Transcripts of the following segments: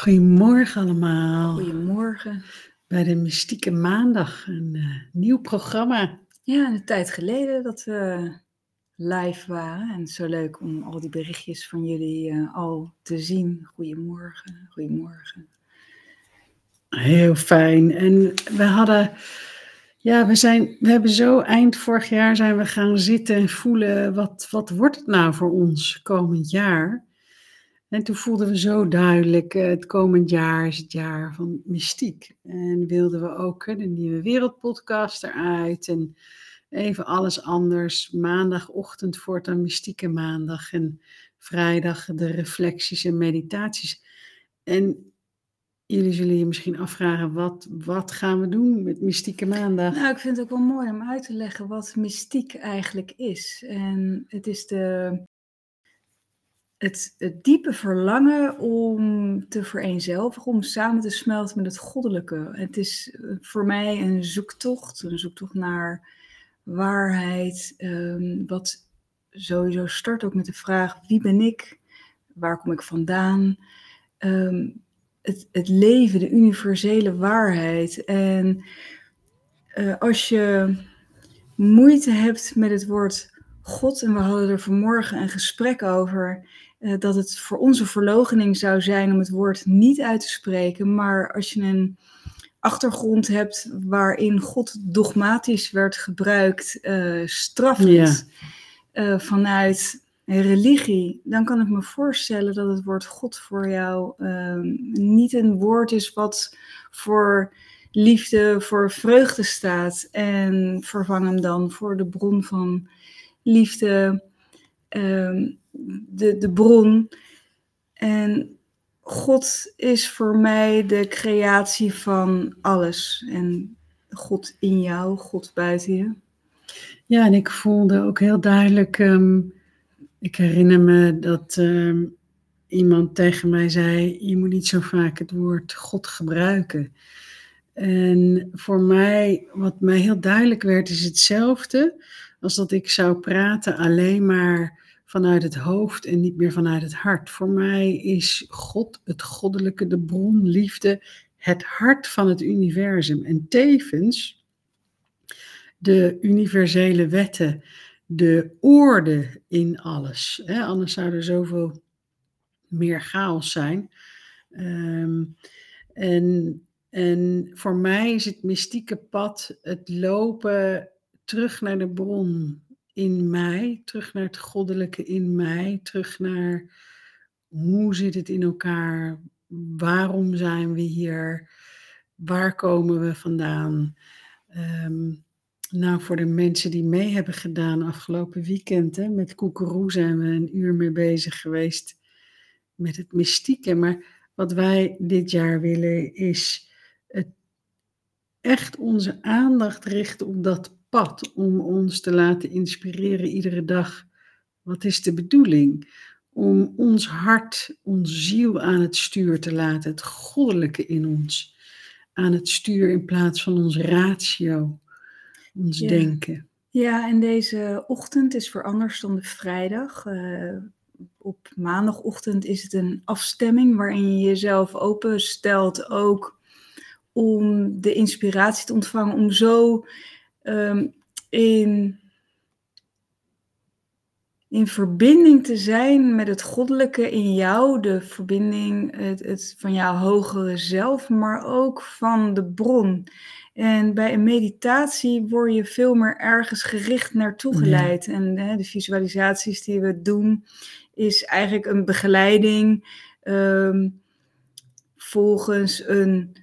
Goedemorgen allemaal. Goedemorgen. Bij de Mystieke Maandag, een uh, nieuw programma. Ja, een tijd geleden dat we live waren. En zo leuk om al die berichtjes van jullie uh, al te zien. Goedemorgen, goedemorgen. Heel fijn. En we hadden, ja, we zijn, we hebben zo eind vorig jaar zijn we gaan zitten en voelen, wat, wat wordt het nou voor ons komend jaar? En toen voelden we zo duidelijk, uh, het komend jaar is het jaar van mystiek. En wilden we ook de Nieuwe Wereldpodcast eruit en even alles anders. Maandagochtend voortaan mystieke maandag en vrijdag de reflecties en meditaties. En jullie zullen je misschien afvragen, wat, wat gaan we doen met mystieke maandag? Nou, ik vind het ook wel mooi om uit te leggen wat mystiek eigenlijk is. En het is de het, diepe verlangen om te vereenzelvigen, om samen te smelten met het goddelijke. Het is eh, voor mij een zoektocht, een zoektocht naar waarheid, um, wat sowieso start ook met de vraag: wie ben ik? Waar kom ik vandaan? Um, het, het, leven, de universele waarheid. En uh, als je moeite hebt met het woord God, en we hadden er vanmorgen een gesprek over, dat het voor onze verlogening zou zijn om het woord niet uit te spreken. Maar als je een achtergrond hebt waarin God dogmatisch werd gebruikt, uh, straffend ja. uh, vanuit religie, dan kan ik me voorstellen dat het woord God voor jou ehm, niet een woord is wat voor liefde, voor vreugde staat. En vervang hem dan voor de bron van liefde, um, de, de bron. En God is voor mij de creatie van alles. En God in jou, God buiten je. Ja, en ik voelde ook heel duidelijk. Um, ik herinner me dat um, iemand tegen mij zei: Je moet niet zo vaak het woord God gebruiken. En voor mij, wat mij heel duidelijk werd, is hetzelfde als dat ik zou praten alleen maar vanuit het hoofd en niet meer vanuit het hart. Voor mij is God, het goddelijke, de bron, liefde, het hart van het universum. En tevens de universele wetten, de orde in alles. Anders zou er zoveel meer chaos zijn. Um, en, en voor mij is het mystieke pad het lopen terug naar de bron in mij, terug naar het goddelijke in mij, terug naar hoe zit het in elkaar, waarom zijn we hier, waar komen we vandaan. Um, nou, voor de mensen die mee hebben gedaan afgelopen weekend, hè, met Koekeroe zijn we een uur mee bezig geweest met het mystieke. Maar wat wij dit jaar willen is het echt onze aandacht richten op dat pad om ons te laten inspireren iedere dag. Wat is de bedoeling? Om ons hart, onze ziel aan het stuur te laten, het goddelijke in ons aan het stuur in plaats van ons ratio, ons ja. denken. Ja, en deze ochtend is voor anders dan de vrijdag. Uh, op maandagochtend is het een afstemming waarin je jezelf openstelt ook om de inspiratie te ontvangen, om zo um, in, in verbinding te zijn met het goddelijke in jou, de verbinding het, het van jouw hogere zelf, maar ook van de bron. En bij een meditatie word je veel meer ergens gericht naartoe geleid. Ja. En hè, de visualisaties die we doen, is eigenlijk een begeleiding um, volgens een,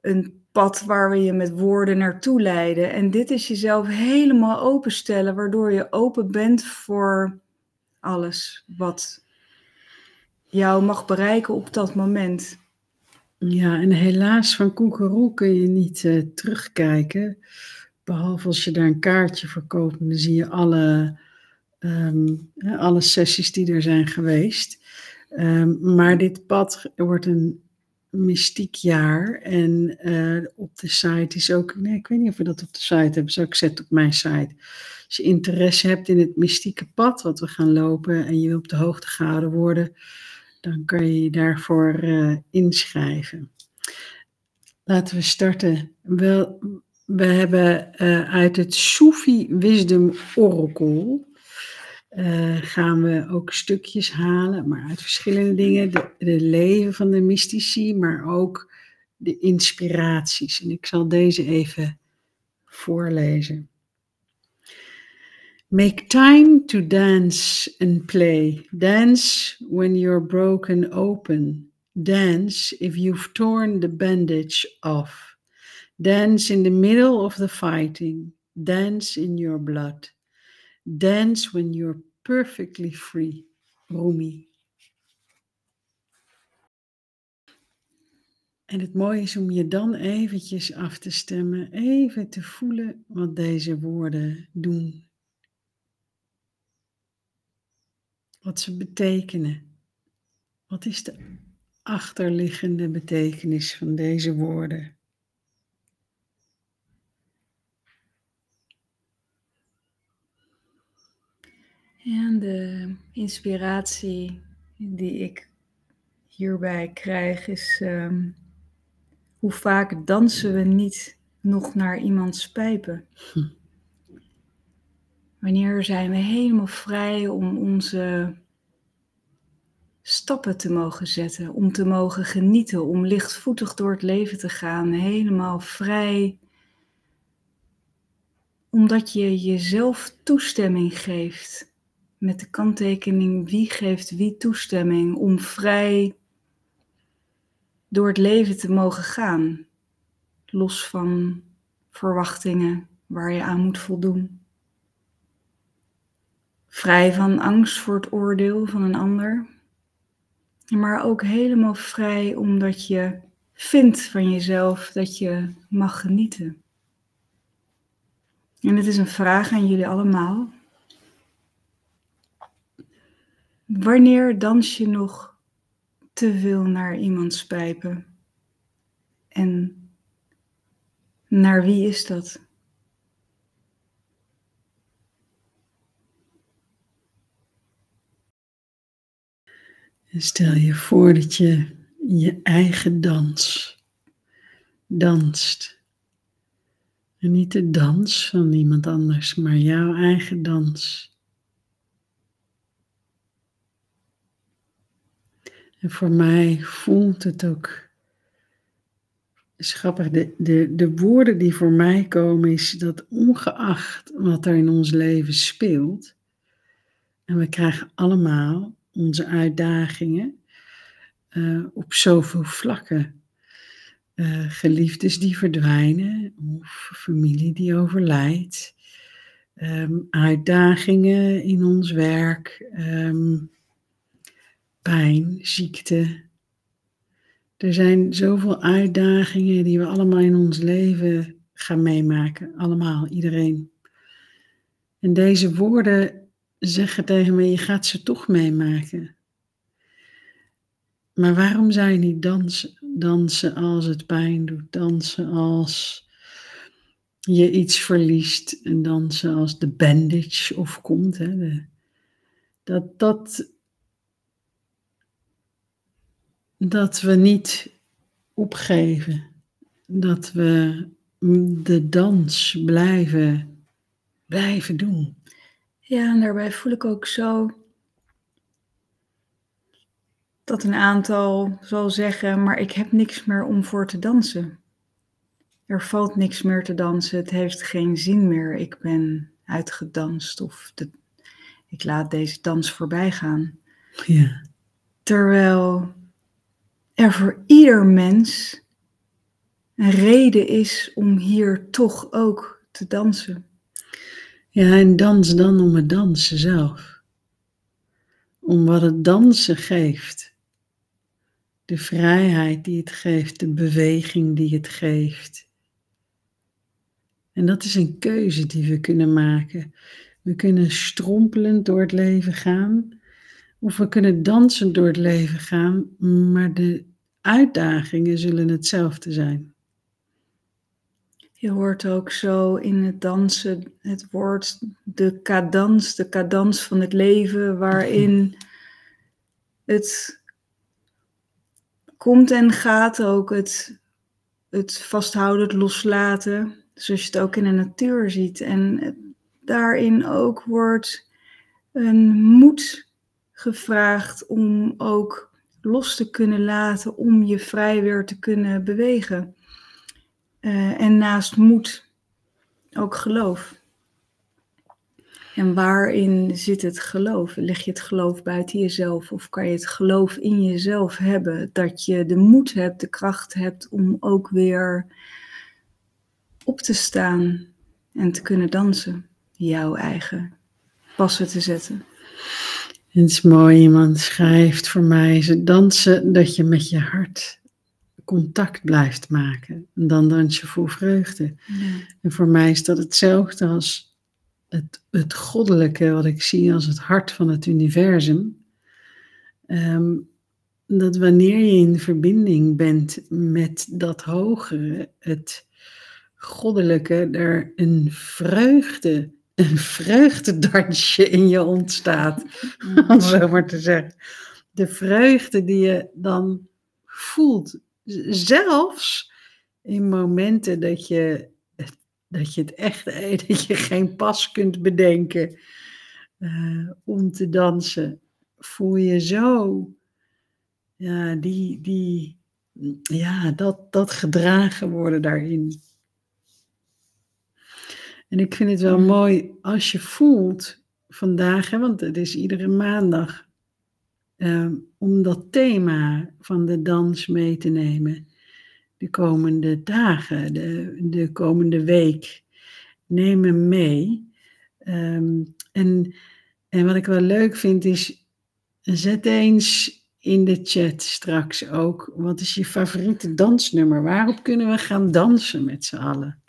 een pad waar we je met woorden naartoe leiden. En dit is jezelf helemaal openstellen, waardoor je open bent voor alles wat jou mag bereiken op dat moment. Ja, en helaas van Koekeroe kun je niet uh, terugkijken. Behalve als je daar een kaartje voor koopt. Dan zie je alle, um, alle sessies die er zijn geweest. Um, maar dit pad wordt een mystiek jaar. En uh, op de site is ook, nee, ik weet niet of we dat op de site hebben, zou ik zetten op mijn site. Als je interesse hebt in het mystieke pad wat we gaan lopen en je wil op de hoogte gehouden worden, dan kan je je daarvoor uh, inschrijven. Laten we starten. We, we hebben uh, uit het Sufi Wisdom Oracle uh, gaan we ook stukjes halen, maar uit verschillende dingen. De leven van de mystici, maar ook de inspiraties. En ik zal deze even voorlezen. Make time to dance and play. Dance when you're broken open. Dance if you've torn the bandage off. Dance in the middle of the fighting. Dance in your blood. Dance when you're perfectly free. Rumi. En het mooie is om je dan eventjes af te stemmen, even te voelen wat deze woorden doen. Wat ze betekenen. Wat is de achterliggende betekenis van deze woorden? En de inspiratie die ik hierbij krijg is ehm, hoe vaak dansen we niet nog naar iemands pijpen? Hm. Wanneer zijn we helemaal vrij om onze stappen te mogen zetten, om te mogen genieten, om lichtvoetig door het leven te gaan, helemaal vrij, omdat je jezelf toestemming geeft met de kanttekening wie geeft wie toestemming om vrij door het leven te mogen gaan, los van verwachtingen waar je aan moet voldoen. Vrij van angst voor het oordeel van een ander, maar ook helemaal vrij omdat je vindt van jezelf dat je mag genieten. En het is een vraag aan jullie allemaal. Wanneer dans je nog te veel naar iemands pijpen? En naar wie is dat? stel je voor dat je je eigen dans danst. En niet de dans van iemand anders, maar jouw eigen dans. En voor mij voelt het ook. Het grappig, de, de, de woorden die voor mij komen is dat ongeacht wat er in ons leven speelt, en we krijgen allemaal onze uitdagingen uh, op zoveel vlakken. Uh, geliefdes die verdwijnen, of familie die overlijdt, um, uitdagingen in ons werk, um, pijn, ziekte. Er zijn zoveel uitdagingen die we allemaal in ons leven gaan meemaken. Allemaal, iedereen. En deze woorden zeggen tegen me, je gaat ze toch meemaken. Maar waarom zou je niet dansen, dansen als het pijn doet? Dansen als je iets verliest en dansen als de bandage of komt. Hè? De, dat, dat dat we niet opgeven, dat we de dans blijven, blijven doen. Ja, en daarbij voel ik ook zo dat een aantal zal zeggen, maar ik heb niks meer om voor te dansen. Er valt niks meer te dansen, het heeft geen zin meer, ik ben uitgedanst of de, ik laat deze dans voorbij gaan. Ja. Terwijl er voor ieder mens een reden is om hier toch ook te dansen. Ja, en dans dan om het dansen zelf. Om wat het dansen geeft. De vrijheid die het geeft, de beweging die het geeft. En dat is een keuze die we kunnen maken. We kunnen strompelend door het leven gaan of we kunnen dansen door het leven gaan, maar de uitdagingen zullen hetzelfde zijn. Je hoort ook zo in het dansen het woord de cadans, de cadans van het leven, waarin het komt en gaat ook het, het vasthouden, het loslaten. Zoals je het ook in de natuur ziet. En daarin ook wordt een moed gevraagd om ook los te kunnen laten, om je vrij weer te kunnen bewegen. Eh, en naast moed ook geloof. En waarin zit het geloof? Leg je het geloof buiten jezelf of kan je het geloof in jezelf hebben? Dat je de moed hebt, de kracht hebt om ook weer op te staan en te kunnen dansen. Jouw eigen passen te zetten. Het is mooi, iemand schrijft voor mij, ze dansen dat je met je hart contact blijft maken. En dan dans je voor vreugde. Ja. En voor mij is dat hetzelfde als het, het goddelijke, wat ik zie als het hart van het universum. Ehm, dat wanneer je in verbinding bent met dat hogere, het goddelijke, er een vreugde, een vreugdedansje in je ontstaat, om zo maar te zeggen. De vreugde die je dan voelt, zelfs in momenten dat je, dat je het echt, dat je geen pas kunt bedenken uh, om te dansen, voel je zo, ja, die, die, ja dat, dat gedragen worden daarin. En ik vind het wel mooi als je voelt vandaag, hè, want het is iedere maandag, uh, om dat thema van de dans mee te nemen. De komende dagen, de, de komende week. Neem hem mee. Um, en, en wat ik wel leuk vind is, zet eens in de chat straks ook, wat is je favoriete dansnummer? Waarop kunnen we gaan dansen met z'n allen?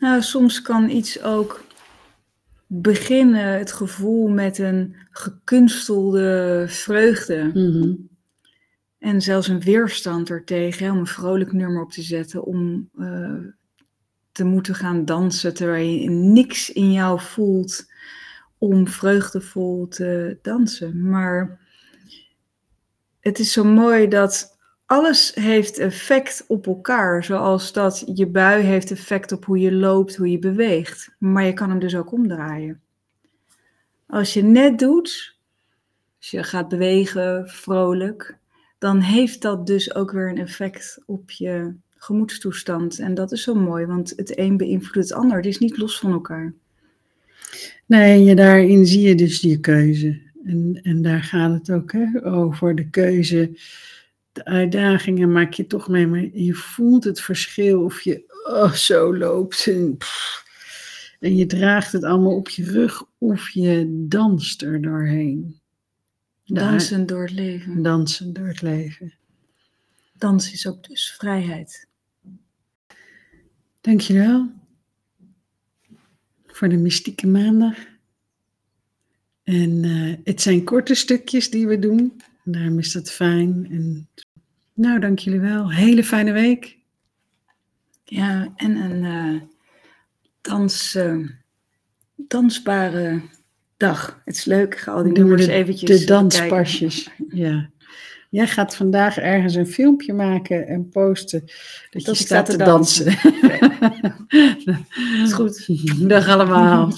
Nou, soms kan iets ook beginnen, het gevoel met een gekunstelde vreugde. Mhm. En zelfs een weerstand ertegen, om een vrolijk nummer op te zetten, om uh, te moeten gaan dansen terwijl je niks in jou voelt om vreugdevol te dansen. Maar het is zo mooi dat alles heeft effect op elkaar. Zoals dat je bui heeft effect op hoe je loopt, hoe je beweegt. Maar je kan hem dus ook omdraaien. Als je net doet, als je gaat bewegen, vrolijk, dan heeft dat dus ook weer een effect op je gemoedstoestand. En dat is zo mooi, want het een beïnvloedt het ander. Het is niet los van elkaar. Nee, je, daarin zie je dus je keuze. En, en daar gaat het ook hè, over, de keuze de uitdagingen maak je toch mee, maar je voelt het verschil of je oh, zo loopt en, en je draagt het allemaal op je rug of je danst er doorheen. Dansen door het leven. Dansen door het leven. Dans is ook dus vrijheid. Dankjewel voor de mystieke maandag. En uh, het zijn korte stukjes die we doen. Daarom is dat fijn. En, nou, dank jullie wel. Hele fijne week. Ja, en een uh, dans, uh, dansbare dag. Het is leuk, ga al die nummers de, eventjes De danspasjes, ja. Jij gaat vandaag ergens een filmpje maken en posten dat, Dat je staat sta te dansen. dansen. is goed. Dag allemaal.